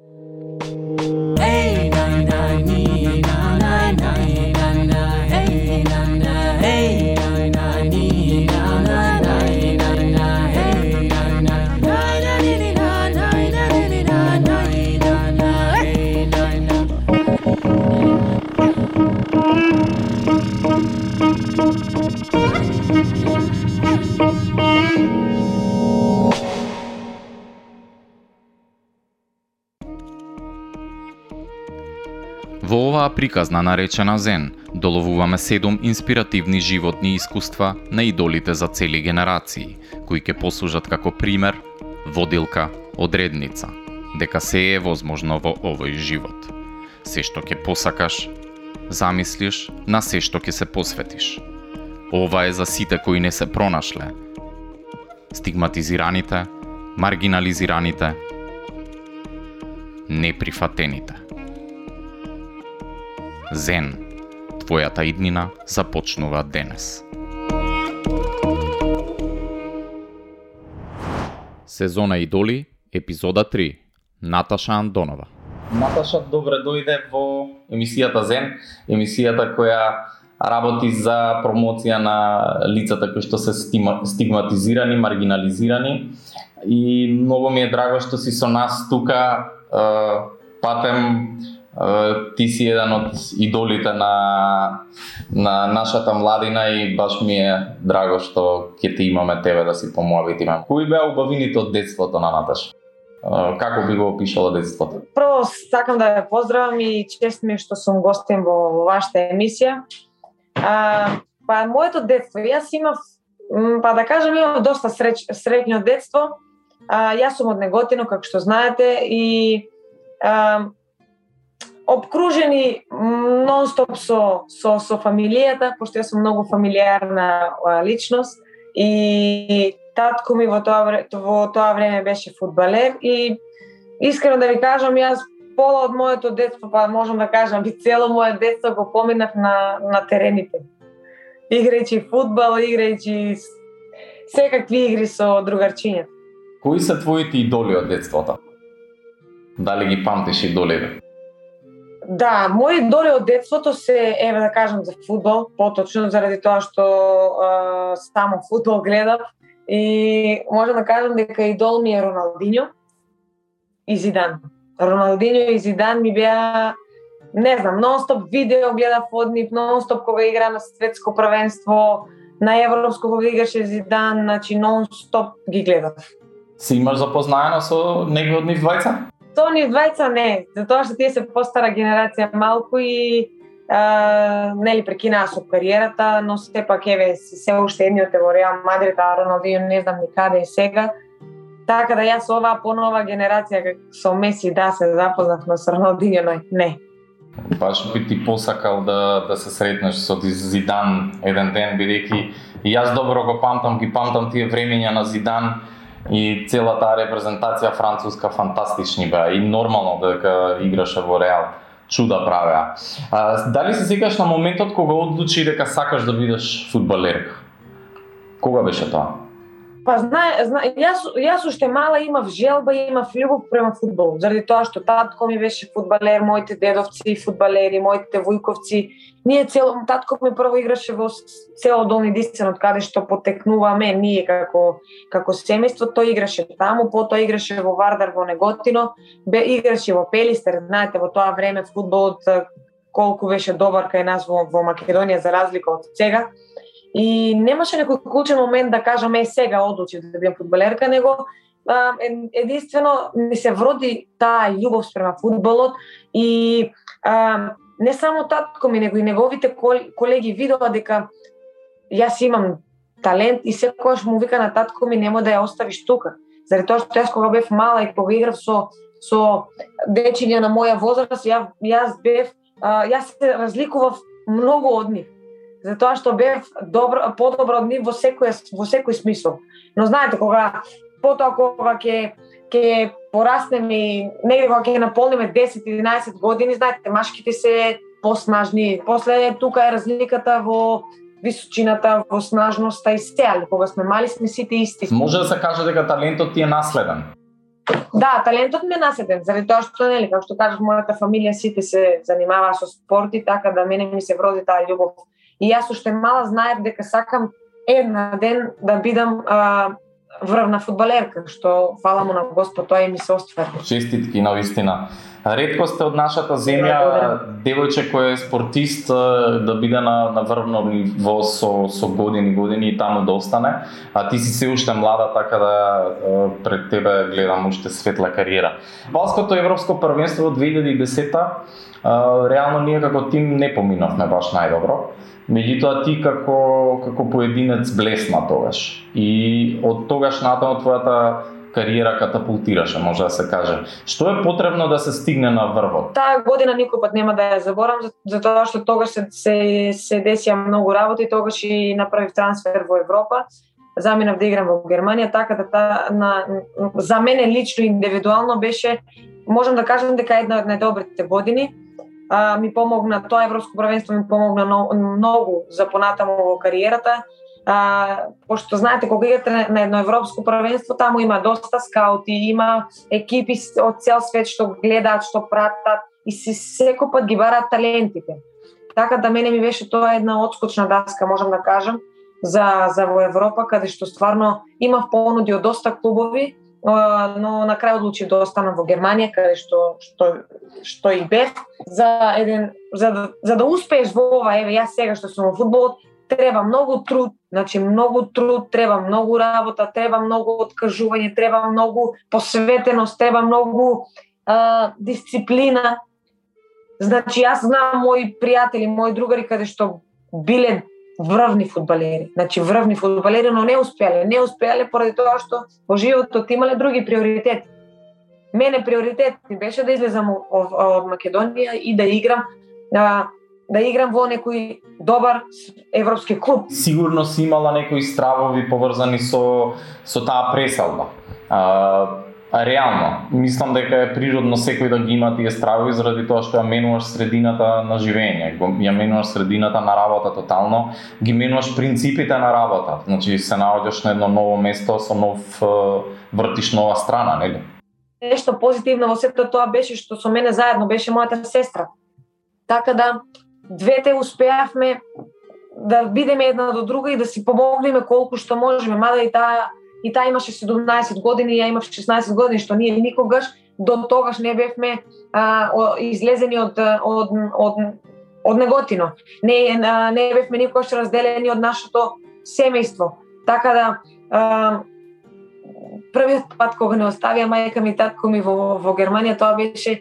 Во оваа приказна наречена Зен, доловуваме седум инспиративни животни искуства на идолите за цели генерации, кои ќе послужат како пример, водилка, одредница, дека се е возможно во овој живот. Се што ќе посакаш, замислиш, на се што ќе се посветиш. Ова е за сите кои не се пронашле. Стигматизираните, маргинализираните, неприфатените. Зен, твојата иднина започнува денес. Сезона Идоли, епизода 3. Наташа Андонова. Наташа добре дојде во емисијата Зен, емисијата која работи за промоција на лицата кои што се стигматизирани, маргинализирани и многу ми е драго што си со нас тука патем ти си еден од идолите на на нашата младина и баш ми е драго што ќе те имаме тебе да си помоабитиме. Кои беа убавините од детството на Наташ? Како би го опишала детството? Прво сакам да ве поздравам и чест ми што сум гостин во, во вашата емисија. А, па моето детство, јас имав па да кажам имав доста среќ, среќно детство. А, јас сум од Неготино, како што знаете, и а, обкружени нонстоп со, со, со фамилијата, пошто јас сум многу фамилиарна личност и татко ми во тоа, во тоа време беше фудбалер и искрено да ви кажам, јас пола од моето детство, па можам да кажам би цело моје детство го поминав на, на терените. Играјќи фудбал, играјќи секакви игри со другарчињата. Кои се твоите идоли од детството? Дали ги памтиш идолите? Да, мој идоли од детството се, еве да кажам за фудбал, поточно заради тоа што е, само фудбал гледав и можам да кажам дека идол ми е Роналдиньо и Зидан. Роналдиньо и Зидан ми беа не знам, нонстоп видео гледав од нив, нонстоп кога игра на светско првенство, на европско кога играше Зидан, значи нонстоп ги гледав. Си имаш запознаено со некој од нив двајца? То ни двајца не, затоа што тие се постара генерација малку и а, нели прекинаа со кариерата, но сепак еве се уште едниот е во Реал Мадрид, а Роналдио не знам ни каде е сега. Така да јас оваа понова генерација со Меси да се запознавме со Роналдио, но не. Баш па би ти посакал да, да се сретнеш со Зидан еден ден, бидејќи јас добро го памтам, ги памтам тие времења на Зидан, и целата репрезентација француска фантастични беа и нормално дека играше во Реал чуда правеа. А, дали се секаш на моментот кога одлучи дека сакаш да бидеш фудбалерка? Кога беше тоа? Па знае, знае јас јас уште мала имав желба и имав љубов према фудбал, заради тоа што татко ми беше фудбалер, моите дедовци фудбалери, моите вујковци. Ние цело татко ми прво играше во село Долни Дисцен, од каде што потекнуваме ние како како семејство, тој играше таму, потоа играше во Вардар во Неготино, бе играше во Пелистер, знаете, во тоа време фудбалот колку беше добар кај нас во, во Македонија за разлика од сега И немаше некој клучен момент да кажам е сега одлучив да бидам фудбалерка, него а, единствено ми се вроди таа љубов спрема фудбалот и а, не само татко ми, него и неговите колеги видоа дека јас имам талент и секогаш му вика на татко ми нема да ја оставиш тука. Заради тоа што јас кога бев мала и кога играв со со дечиња на моја возраст, ја, јас бев а, јас се разликував многу од нив затоа што бев добро, подобро од нив во секој во секој смисол. Но знаете кога потоа кога ќе ќе пораснеме и негде кога ќе наполниме 10-11 години, знаете, машките се поснажни. После тука е разликата во височината, во снажноста и се, али кога сме мали сме сите исти. Може да се каже дека талентот ти е наследен? Да, талентот ми е наседен, заради тоа што нели, како што кажав, мојата фамилија сите се занимаваа со спорт и така да мене ми се вроди таа љубов. И јас уште мала знаев дека сакам една ден да бидам а, врвна фудбалерка, што фала му на Господ, тоа и ми се оствари. Честитки на вистина. Ретко сте од нашата земја девојче кој е спортист да биде на, на врвно ниво со, со години години и таму да остане, а ти си се уште млада, така да пред тебе гледам уште светла кариера. Балското европско првенство од 2010 реално ние како тим не поминавме баш најдобро. Меѓутоа ти како како поединец блесна тогаш. И од тогаш натаму твојата кариера катапултираше, може да се каже. Што е потребно да се стигне на врвот? Таа година никој пат нема да ја заборам, затоа што тогаш се, се, се десија многу работи, тогаш и направив трансфер во Европа заминав да играм во Германија, така да та, на, за мене лично индивидуално беше, можам да кажам дека една од најдобрите години. А, ми помогна тоа европско првенство ми помогна многу за понатаму во кариерата а, пошто знаете кога играте на, едно европско првенство, таму има доста скаути, има екипи од цел свет што гледаат, што пратат и си секој пат ги бараат талентите. Така да мене ми беше тоа една одскочна даска, можам да кажам, за за во Европа каде што стварно имав понуди од доста клубови, но на крај одлучив да останам во Германија каде што што што и бев за еден за да, за да успееш во ова еве јас сега што сум во фудбал, треба многу труд, значи многу труд, треба многу работа, треба многу откажување, треба многу посветеност, треба многу а, дисциплина. Значи јас знам мои пријатели, мои другари каде што биле врвни фудбалери, значи врвни фудбалери, но не успеале, не успеале поради тоа што во животот имале други приоритети. Мене приоритет ми беше да излезам од Македонија и да играм а, да играм во некој добар европски клуб. Сигурно си имала некои стравови поврзани со со таа преселба. А, а реално, мислам дека е природно секој да ги има тие стравови заради тоа што ја менуваш средината на живење, ја менуваш средината на работа тотално, ги менуваш принципите на работа. Значи се наоѓаш на едно ново место со нов вртиш нова страна, нели? Нешто позитивно во сето тоа беше што со мене заедно беше мојата сестра. Така да двете успеавме да бидеме една до друга и да си помогнеме колку што можеме, мада и таа и таа имаше 17 години, ја имав 16 години, што ние никогаш до тогаш не бевме а, о, излезени од, од, од, од неготино. Не, а, не бевме никогаш разделени од нашето семејство. Така да а, првиот пат кога не оставија мајка ми и татко ми во, во Германија, тоа беше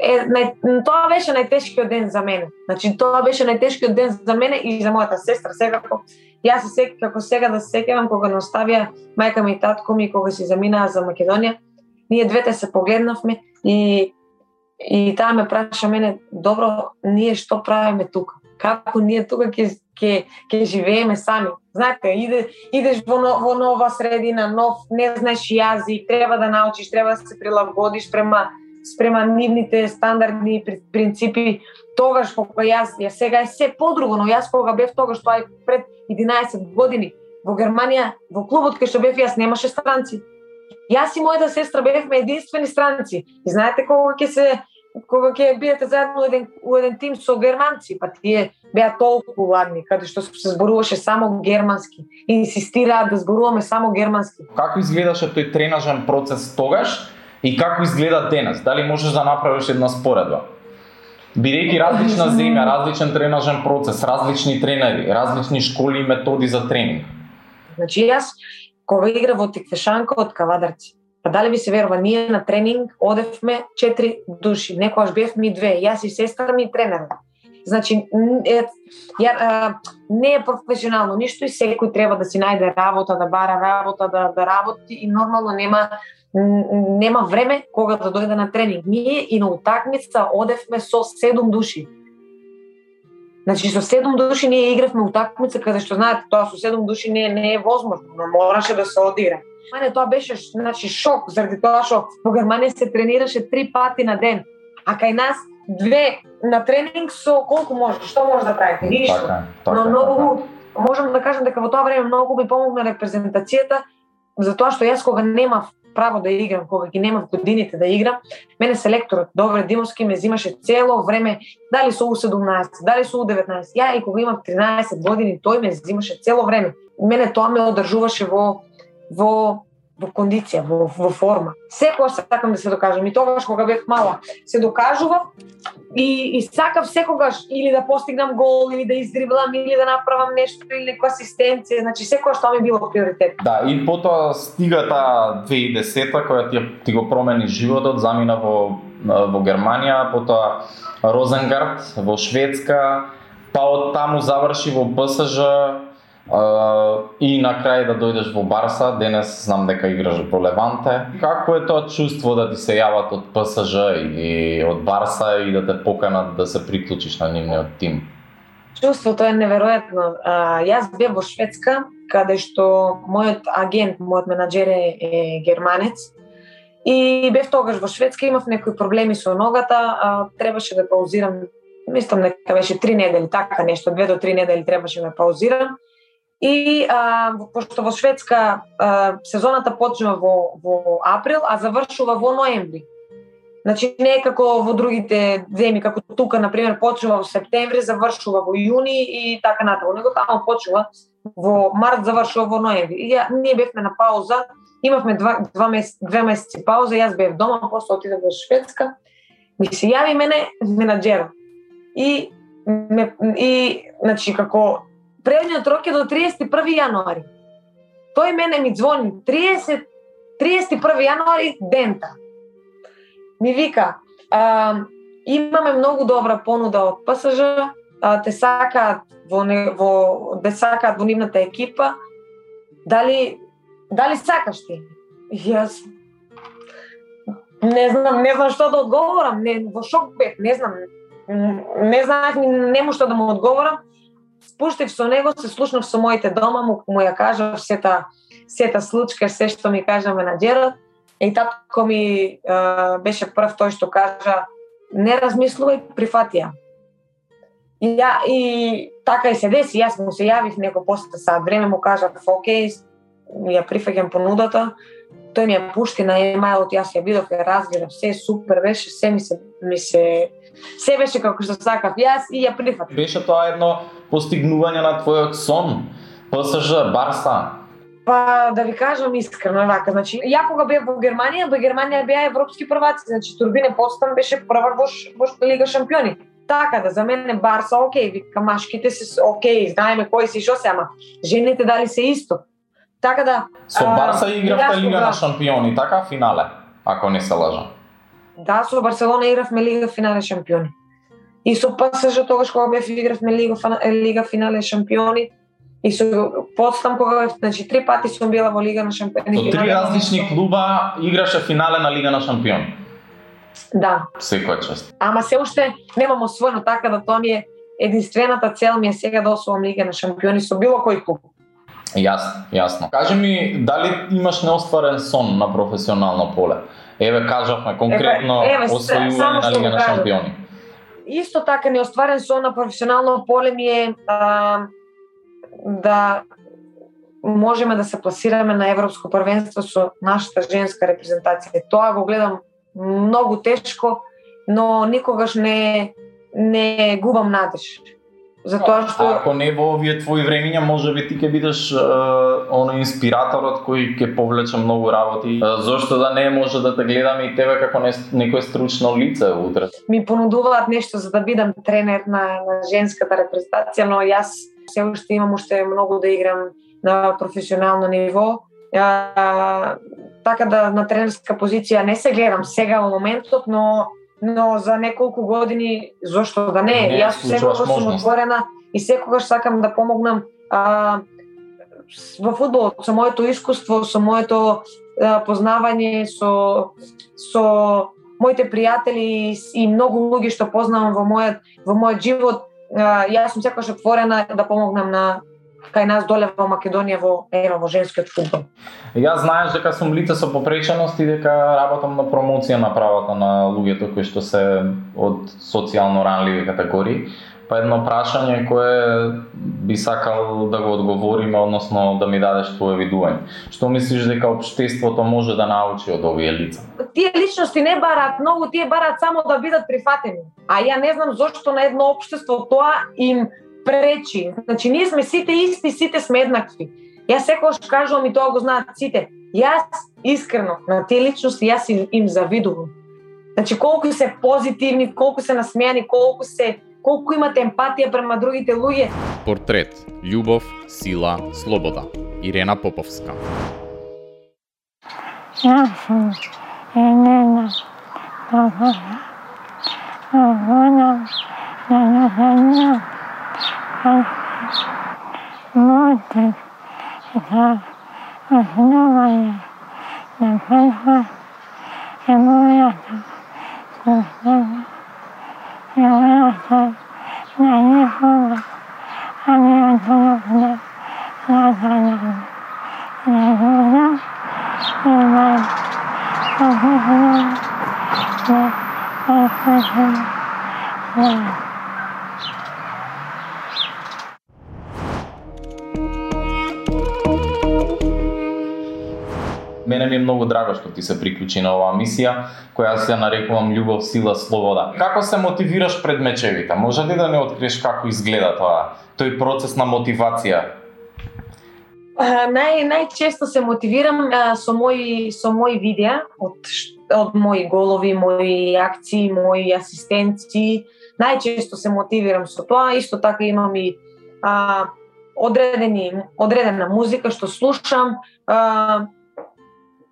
е, нај, тоа беше најтешкиот ден за мене. Значи, тоа беше најтешкиот ден за мене и за мојата сестра. Секако, јас се сек, како сега да се сеќавам кога не оставија мајка ми и татко ми кога си заминаа за Македонија, ние двете се погледнавме и и таа ме праша мене, добро, ние што правиме тука? Како ние тука ќе ќе ќе живееме сами? Знаете, иде, идеш во, во нова средина, нов, не знаеш јазик, треба да научиш, треба да се прилагодиш према спрема нивните стандардни принципи, тогаш кога јас, ја сега е се подруго, но јас кога бев тогаш, тоа е пред 11 години, во Германија, во клубот кај што бев јас немаше странци. Јас и мојата сестра бевме единствени странци. И знаете кога ќе се кога ќе биете заедно еден, у еден тим со германци, па тие беа толку ладни, каде што се зборуваше само германски. инсистираа да зборуваме само германски. Како изгледаше тој тренажен процес тогаш? И како изгледа денес? Дали можеш да направиш една споредба? Бидејќи различна земја, различен тренажен процес, различни тренери, различни школи и методи за тренинг. Значи јас кога игра во Тиквешанка од Кавадарци, па дали ви се верува, ние на тренинг одевме четири души, некојаш бевме и две, јас и сестра ми и тренер. Значи, е, ја, а, не е професионално ништо и секој треба да си најде работа, да бара работа, да, да работи и нормално нема нема време кога да дојде на тренинг. Ние и на утакмица одевме со седум души. Значи со седум души ние игравме утакмица каде што знаете тоа со седум души не не е возможно, но мораше да се одира. Мене тоа беше значи шок заради тоа што во Германија се тренираше три пати на ден, а кај нас две на тренинг со колку може, што може да правите? Ништо. Така, така, но многу така. можам да кажам дека во тоа време многу ми помогна репрезентацијата затоа што јас кога немав право да играм, кога ги немав годините да играм, мене селекторот Добре Димовски ме взимаше цело време, дали со У17, дали со У19. Ја и кога имав 13 години, тој ме взимаше цело време. Мене тоа ме одржуваше во во во кондиција, во, во форма. Секогаш сакам да се докажам и тогаш кога бев мала се докажував и, и сакав секогаш или да постигнам гол, или да издриблам, или да направам нешто, или некоја асистенција, значи секогаш тоа ми било приоритет. Да, и потоа стига таа 2010-та која ти, ти го промени животот, замина во, во Германија, потоа Розенгард во Шведска, па од таму заврши во ПСЖ, и на крај да дојдеш во Барса, денес знам дека играш во Леванте. Како е тоа чувство да ти се јават од ПСЖ или од Барса и да те поканат да се приклучиш на нивниот тим? Чувството е неверојатно. А, јас бев во Шведска, каде што мојот агент, мојот менаџер е, е германец. И бев тогаш во Шведска, имав некои проблеми со ногата, а, требаше да паузирам, мислам дека беше три недели, така нешто, две до три недели требаше да паузирам И а, пошто во Шведска а, сезоната почнува во, во април, а завршува во ноември. Значи не е како во другите земји, како тука, на пример, почнува во септември, завршува во јуни и така натаму. Него таму почнува во март, завршува во ноември. И ја, ние бевме на пауза, имавме два, два мес, две месеци пауза, јас бев дома, после отидов во Шведска. Ми се јави мене менаџер. И ме, и значи како предниот рок е до 31 јануари. Тој мене ми звони 30 31 јануари дента. Ми вика, а, имаме многу добра понуда од ПСЖ, а, те сакаат во, не, во те сакаат во нивната екипа. Дали дали сакаш ти? Јас не знам, не знам што да одговорам, не во шок бев, не знам. Не знаев ни нему што да му одговорам спуштив со него, се слушнав со моите дома, му, му ја кажав сета, сета случка, се што ми кажа менаџерот. И татко ми е, беше прв тој што кажа не размислувај, прифати ја. И, ја, и така и се деси, јас му се јавив некој после сад време, му кажав, окей, ја прифаќам понудата, тој ми ја пушти на емајлот, јас ја видов, ја разгледав, се супер беше, се ми се, ми се се беше како што сакав јас и ја прифатив. Беше тоа едно постигнување на твојот сон? ПСЖ, Барса? Па да ви кажам искрено вака, значи ја кога бев во Германија, во Германија беа европски прваци, значи Турбине Постан беше прва во, во Лига шампиони. Така да за мене Барса окей, вика машките се окей, знаеме кои си што се, ама жените дали се исто. Така да Со Барса игравте Лига на шампиони, така финале, ако не се лажам. Да, со Барселона игравме Лига финале шампиони. И со ПСЖ тогаш кога бев игравме Лига, Лига финале шампиони. И со подстам кога значи три пати сум била во Лига на шампиони. Со три различни клуба играше финале на Лига на шампиони. Да. Секоја чест. Ама се уште немам освоено така да тоа ми е единствената цел ми е сега да освоам Лига на шампиони со било кој клуб. Јасно, јасно. Кажи ми, дали имаш неостварен сон на професионално поле? Еве кажавме конкретно еве, еве, освојување на Лига на шампиони. Исто така неостварен сон на професионално поле ми е а, да можеме да се пласираме на европско првенство со нашата женска репрезентација. Тоа го гледам многу тешко, но никогаш не не губам надеж. Затоа што ако не во овие твои времиња, можеби ти ќе бидеш е, оно инспираторот кој ќе повлече многу работи. Е, зошто да не може да те гледаме и тебе како не, некој стручно лице утре? Ми понудуваат нешто за да бидам тренер на, на женската репрезентација, но јас се уште имам уште многу да играм на професионално ниво. А, така да на тренерска позиција не се гледам сега во моментот, но но за неколку години зошто да не, не јас секогаш сум отворена и секогаш сакам да помогнам а, во фудбалот со моето искуство, со моето а, познавање, со со моите пријатели и многу луѓе што познавам во мојот во мојот живот, а, јас сум секогаш отворена да помогнам на кај нас доле во Македонија во ева во женскиот фудбал. Јас знаеш дека сум лице со попреченост и дека работам на промоција на правата на луѓето кои што се од социјално ранливи категории. Па едно прашање кое би сакал да го одговориме, односно да ми дадеш твое видување. Што мислиш дека општеството може да научи од овие лица? Тие личности не бараат многу, тие бараат само да бидат прифатени. А ја не знам зошто на едно општество тоа им пречи. Значи ние сме сите исти, сите сме еднакви. Јас секогаш кажувам и тоа го знаат сите. Јас искрено на тие личности јас им, им завидувам. Значи колку се позитивни, колку се насмејани, колку се колку имате емпатија према другите луѓе. Портрет Љубов, сила, слобода. Ирена Поповска. 看，我的家，我的家，阳光下，有我的故乡，有我的，有我的，有我的，美丽的家乡。啊，太阳出来，照在那，照在那，照在那，照在那。Мене ми е многу драго што ти се приклучи на оваа мисија, која се нарекувам љубов, сила, слобода. Како се мотивираш пред мечевите? Може ли да не откриеш како изгледа тоа, тој процес на мотивација? Нај најчесто се мотивирам а, со мои со мои видеа од од мои голови, мои акции, мои асистенци. Најчесто се мотивирам со тоа, исто така имам и а, одредени одредена музика што слушам, а,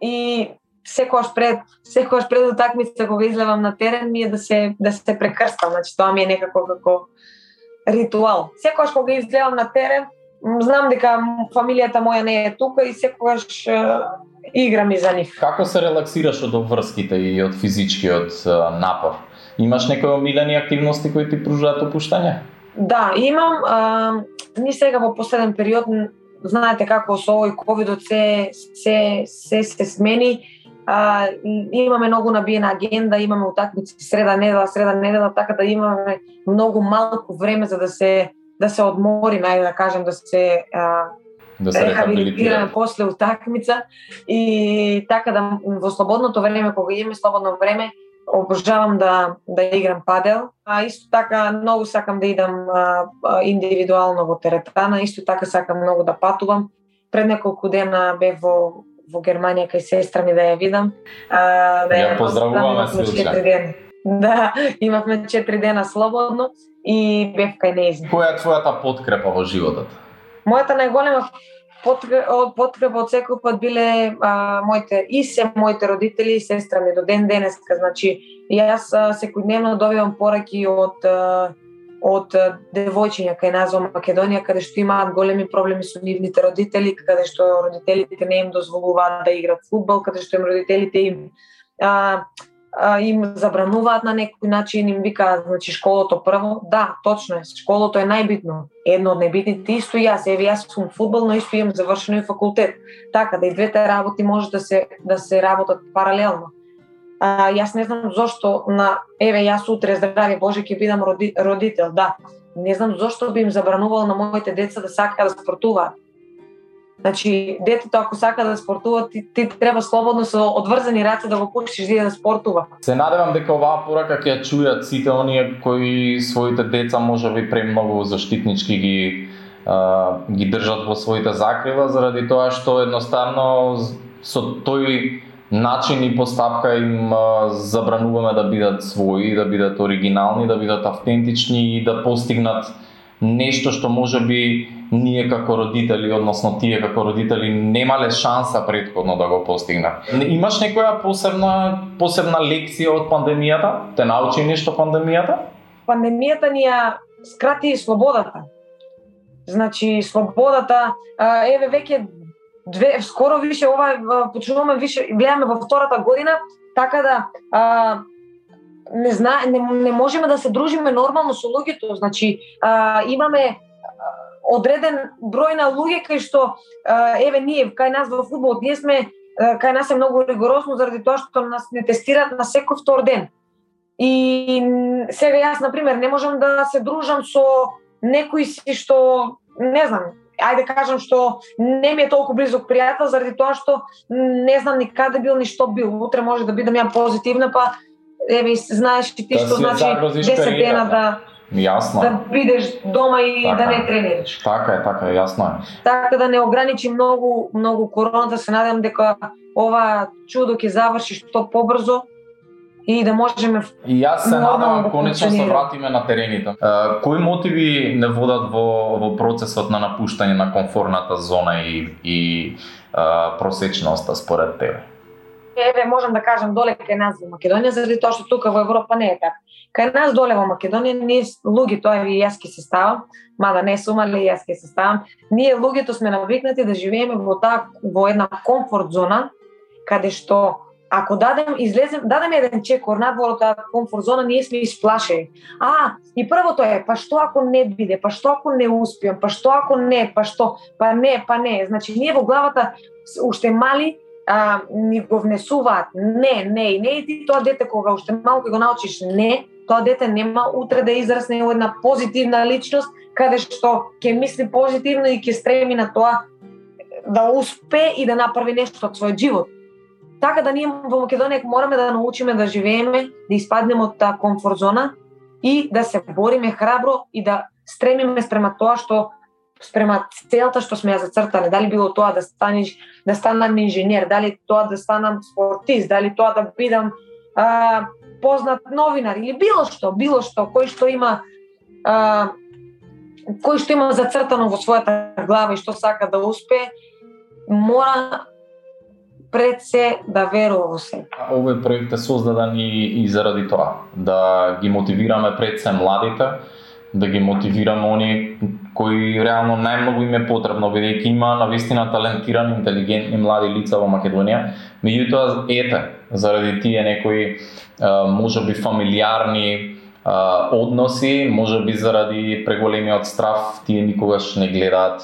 и секогаш пред секогаш пред утакмица кога излевам на терен ми е да се да се прекрстам, значи тоа ми е некако како ритуал. Секогаш кога излевам на терен, знам дека фамилијата моја не е тука и секогаш играм и за нив. Како се релаксираш од обврските и од физичкиот напор? Имаш некои омилени активности кои ти пружаат опуштање? Да, имам. А, ни сега во последен период знаете како со овој ковидот се се се се смени. А, имаме многу набиена агенда, имаме утакмици среда недела, среда недела, така да имаме многу малку време за да се да се одмориме, ајде да кажем да се а, Да се рехабилитираме после утакмица и така да во слободното време кога имаме слободно време обожавам да да играм падел, а исто така многу сакам да идам а, а, индивидуално во теретана, исто така сакам многу да патувам. Пред неколку дена бев во во Германија кај сестра ми да ја видам. А, да ја поздравуваме се Да, имавме 4 дена слободно и бев кај нејзин. Која е твојата подкрепа во животот? Мојата најголема Потреба од секој пат биле а, моите и се моите родители и сестра ми до ден денеска. Значи, јас секојдневно добивам пораки од од девојчиња кај нас во Македонија каде што имаат големи проблеми со нивните родители, каде што родителите не им дозволуваат да играат фудбал, каде што им родителите им а, им забрануваат на некој начин, им викаат, значи школото прво. Да, точно е, школото е најбитно. Едно од најбитните исто јас, еве јас сум фудбал, но исто имам завршено и факултет. Така да и двете работи може да се да се работат паралелно. А, јас не знам зошто на еве јас утре здрави Боже ќе бидам роди, родител, да. Не знам зошто би им забранувал на моите деца да сакаат да спортуваат Значи, детето ако сака да спортува, ти, ти треба слободно со одврзани раце да го пуштиш да, да спортува. Се надевам дека оваа порака ќе ја чујат сите оние кои своите деца може би премногу заштитнички ги а, ги држат во своите закрила заради тоа што едноставно со тој начин и постапка им а, забрануваме да бидат своји, да бидат оригинални, да бидат автентични и да постигнат нешто што може би ние како родители, односно тие како родители немале шанса предходно да го постигнат. Имаш некоја посебна посебна лекција од пандемијата? Те научи нешто пандемијата? Пандемијата ни ја скрати слободата. Значи слободата, еве веќе две скоро више ова почнуваме више гледаме во втората година, така да а, не зна не, не можеме да се дружиме нормално со луѓето, значи а, имаме одреден број на луѓе кај што еве ние кај нас во фудбалот ние сме кај нас е многу ригорозно заради тоа што нас не тестираат на секој втор ден. И сега јас, на пример, не можам да се дружам со некои си што, не знам, ајде кажам што не ми е толку близок пријател заради тоа што не знам ни каде бил ни што бил. Утре може да бидам ја позитивна, па еве знаеш ти Да што значи загрозиш 10 дена да Јасно. да бидеш дома и Така. да не тренираш. Така е, така е, јасно е. Така да не ограничи многу многу короната, се надевам дека ова чудо ќе заврши што побрзо и да можеме И јас се надевам да конечно се вратиме на терените. Е, кои мотиви не водат во во процесот на напуштање на комфорната зона и и е, просечноста според тебе? еве можам да кажам доле кај нас во Македонија заради тоа што тука во Европа не е така. Кај нас доле во Македонија ние луѓе тоа и јас ке се ставам, мада не сум али јас ке се ставам. Ние луѓето сме навикнати да живееме во таа во една комфорт зона каде што ако дадем излезем дадем еден чекор надвор во таа комфорт зона ние сме исплашени. А, и првото е, па што ако не биде, па што ако не успеам, па што ако не, па што, па не, па не. Значи ние во главата уште мали а, ни го внесуваат не, не и не и ти тоа дете кога уште малку го научиш не, тоа дете нема утре да израсне во една позитивна личност каде што ќе мисли позитивно и ќе стреми на тоа да успе и да направи нешто од својот живот. Така да ние во Македонија мораме да научиме да живееме, да испаднеме од таа комфорт зона и да се бориме храбро и да стремиме спрема тоа што спрема целта што сме ја зацртале, дали било тоа да станеш да станам инженер, дали тоа да станам спортист, дали тоа да бидам а, познат новинар или било што, било што, кој што има а, кој што има зацртано во својата глава и што сака да успее, мора пред се да верува во себе. Овој проект е создаден и, и заради тоа, да ги мотивираме пред се младите, да ги мотивираме они кои реално најмногу им е потребно, бидејќи има навистина талентирани, интелигентни млади лица во Македонија, меѓутоа ете, заради тие некои можеби фамилиарни односи, можеби заради преголемиот страф, тие никогаш не гледаат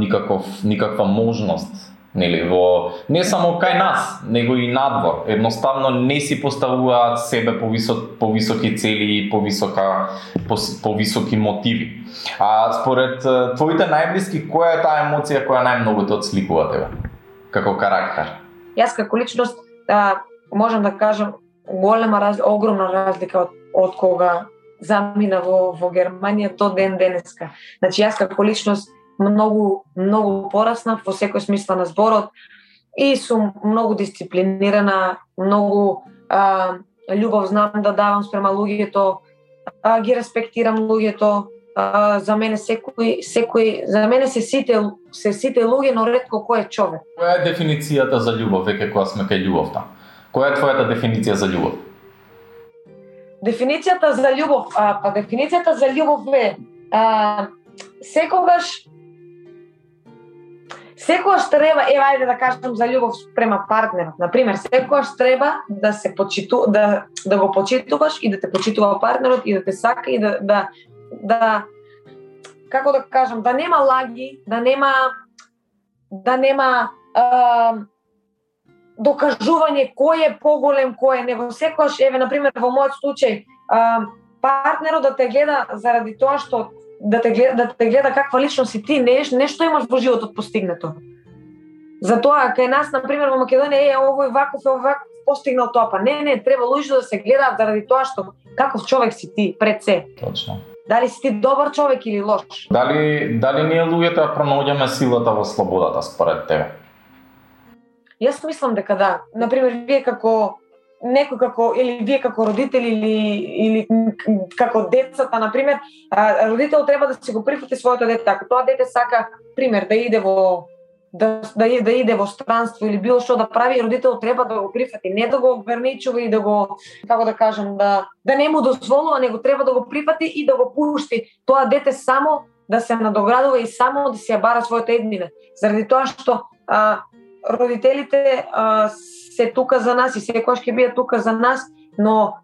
никаков никаква можност нели во не само кај нас, него и надвор. Едноставно не си поставуваат себе по висок по високи цели и по висока по, по високи мотиви. А според твоите најблиски, која е таа емоција која најмногу те отсликува тебе како карактер? Јас како личност а, можам да кажам голема разлика огромна разлика од, од кога замина во, во Германија до ден денеска. Значи јас како личност многу многу пораснав во секој смисла на зборот и сум многу дисциплинирана, многу а, љубов знам да давам спрема луѓето, а, ги респектирам луѓето, а, за мене секој секој за мене се сите се сите луѓе, но ретко кој е човек. Која е дефиницијата за љубов, веќе кога сме кај љубовта? Која е твојата дефиниција за љубов? Дефиницијата за љубов, а, па дефиницијата за љубов е а, секогаш секогаш треба, ева ајде да кажам за љубов спрема партнерот. На пример, секогаш треба да се почиту да да го почитуваш и да те почитува партнерот и да те сака и да да да како да кажам, да нема лаги, да нема да нема а, докажување кој е поголем, кој е него. Секогаш, еве, на пример, во мојот случај, а, партнерот да те гледа заради тоа што да те гледа, да те гледа каква личност си ти, неш, нешто имаш во животот постигнато. Затоа кај нас на пример во Македонија е овој ваков, овој ваков постигнал тоа, па не, не, треба луѓето да се гледаат заради тоа што каков човек си ти пред се. Точно. Дали си ти добар човек или лош? Дали дали ние луѓето ја пронаоѓаме силата во слободата според тебе? Јас мислам дека да. Например, вие како некој како или вие како родители или или како децата на пример, родител треба да се го прифати своето дете. Ако тоа дете сака пример да иде во да да, и- да иде во странство или било што да прави, родител треба да го прифати, не да го ограничува и да го како да кажам да да не му дозволува, него треба да го прифати и да го пушти тоа дете само да се надоградува и само да се ја бара својата еднина. Заради тоа што а, родителите а, се тука за нас и секогаш ќе бидат тука за нас, но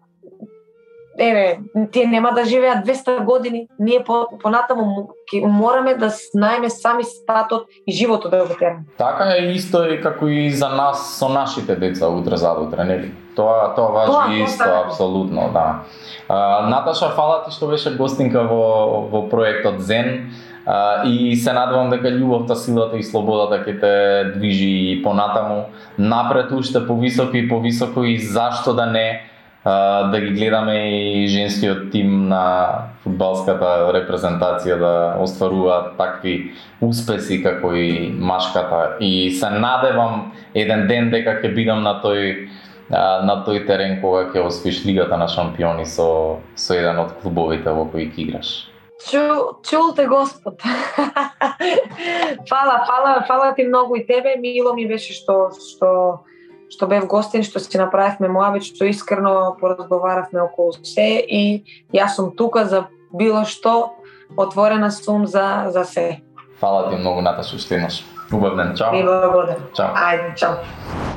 еве, тие нема да живеат 200 години, ние по, понатаму мораме да знаеме сами статот и животот да го тераме. Така е исто и како и за нас со нашите деца утре задутре, нели? Тоа тоа важи тоа, исто, тоа, апсолутно, да. А, Наташа, фала ти што беше гостинка во во проектот Зен. А, и се надевам дека љубовта, силата и слободата ќе те движи понатаму напред уште повисоко и повисоко и зашто да не да ги гледаме и женскиот тим на фудбалската репрезентација да остварува такви успеси како и машката и се надевам еден ден дека ќе бидам на тој на тој терен кога ќе освиш лигата на шампиони со со еден од клубовите во кои ќе играш. Чу, чул те Господ. фала, фала, фала ти многу и тебе. Мило ми беше што што што бев гостин, што си направивме моабит, што искрено поразговаравме околу се и јас сум тука за било што, отворена сум за, за се. Фала ти многу, што еднаш. Убав ден, чао. И благодарам. Чао. Ајде, чао.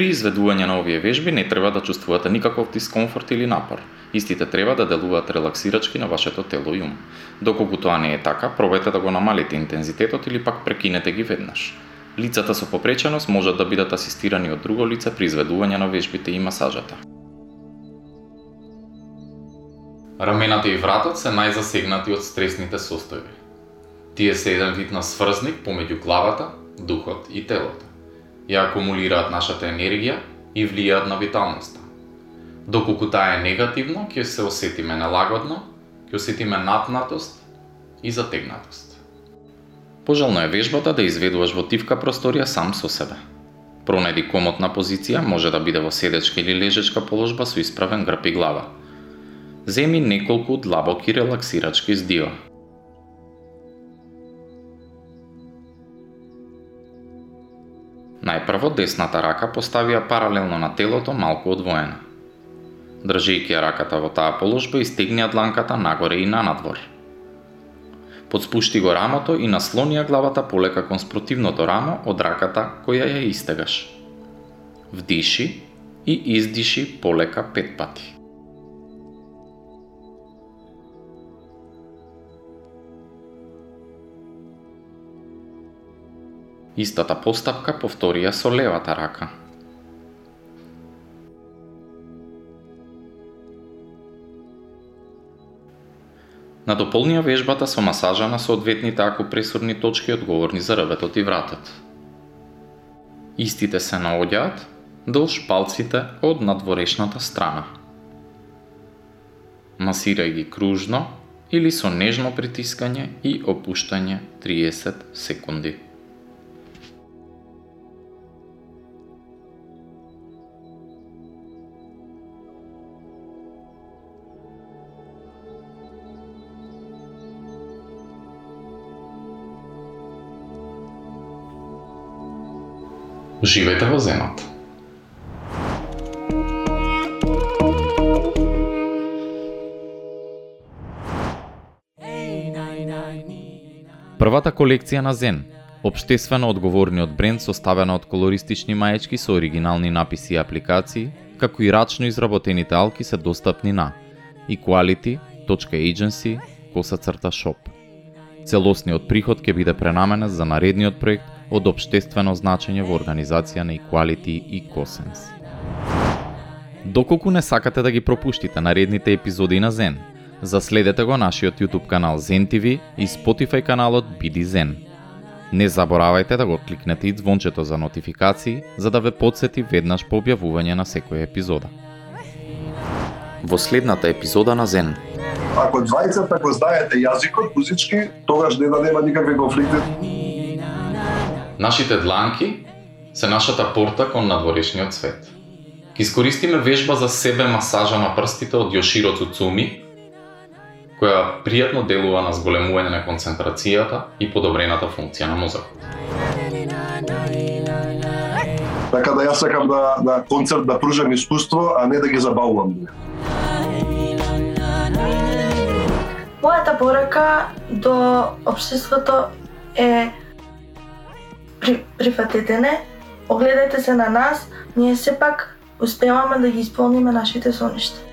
При изведување на овие вежби не треба да чувствувате никаков дискомфорт или напор. Истите треба да делуваат релаксирачки на вашето тело и ум. Доколку тоа не е така, пробајте да го намалите интензитетот или пак прекинете ги веднаш. Лицата со попреченост можат да бидат асистирани од друго лице при изведување на вежбите и масажата. Рамената и вратот се најзасегнати од стресните состојби. Тие се еден вид на сврзник помеѓу главата, духот и телото ја акумулираат нашата енергија и влијаат на виталноста. Доколку таа е негативно, ќе се осетиме нелагодно, ќе осетиме напнатост и затегнатост. Пожелно е вежбата да изведуваш во тивка просторија сам со себе. Пронајди комотна позиција, може да биде во седечка или лежечка положба со исправен грб и глава. Земи неколку длабоки релаксирачки здива. Најпрво десната рака поставија паралелно на телото малку одвоена. Држејќи ја раката во таа положба, истегнија дланката нагоре и нанадвор. Подспушти го рамото и наслонија главата полека кон спротивното рамо од раката која ја истегаш. Вдиши и издиши полека пет пати. Истата постапка повторија со левата рака. Надополнија вежбата со масажа на соодветните акупресурни точки одговорни за рбетот и вратот. Истите се наоѓаат долж палците од надворешната страна. Масирај ги кружно или со нежно притискање и опуштање 30 секунди. Живете во земата. Првата колекција на Зен, обштествено одговорниот бренд составена од колористични маечки со оригинални написи и апликации, како и рачно изработените алки се достапни на equality.agency коса црта shop. Целосниот приход ќе биде пренаменет за наредниот проект од обштествено значење во организација на Equality и Косенс. Доколку не сакате да ги пропуштите наредните епизоди на Зен, заследете го нашиот YouTube канал Zen TV и Spotify каналот Биди Зен. Не заборавајте да го кликнете и звончето за нотификации, за да ве подсети веднаш по објавување на секоја епизода. Во следната епизода на Зен. Ако двајцата го знаете јазикот музички, тогаш не да нема никакви конфликти. Нашите дланки се нашата порта кон надворешниот свет. Ки искористиме вежба за себе масажа на прстите од Йоширо Цуцуми, која пријатно делува на зголемување на концентрацијата и подобрената функција на мозокот. Така да јас сакам да, да концерт да пружам искуство, а не да ги забавувам. Мојата порака до општеството е при, прифатете не, огледајте се на нас, ние сепак успеваме да ги исполниме нашите соништа.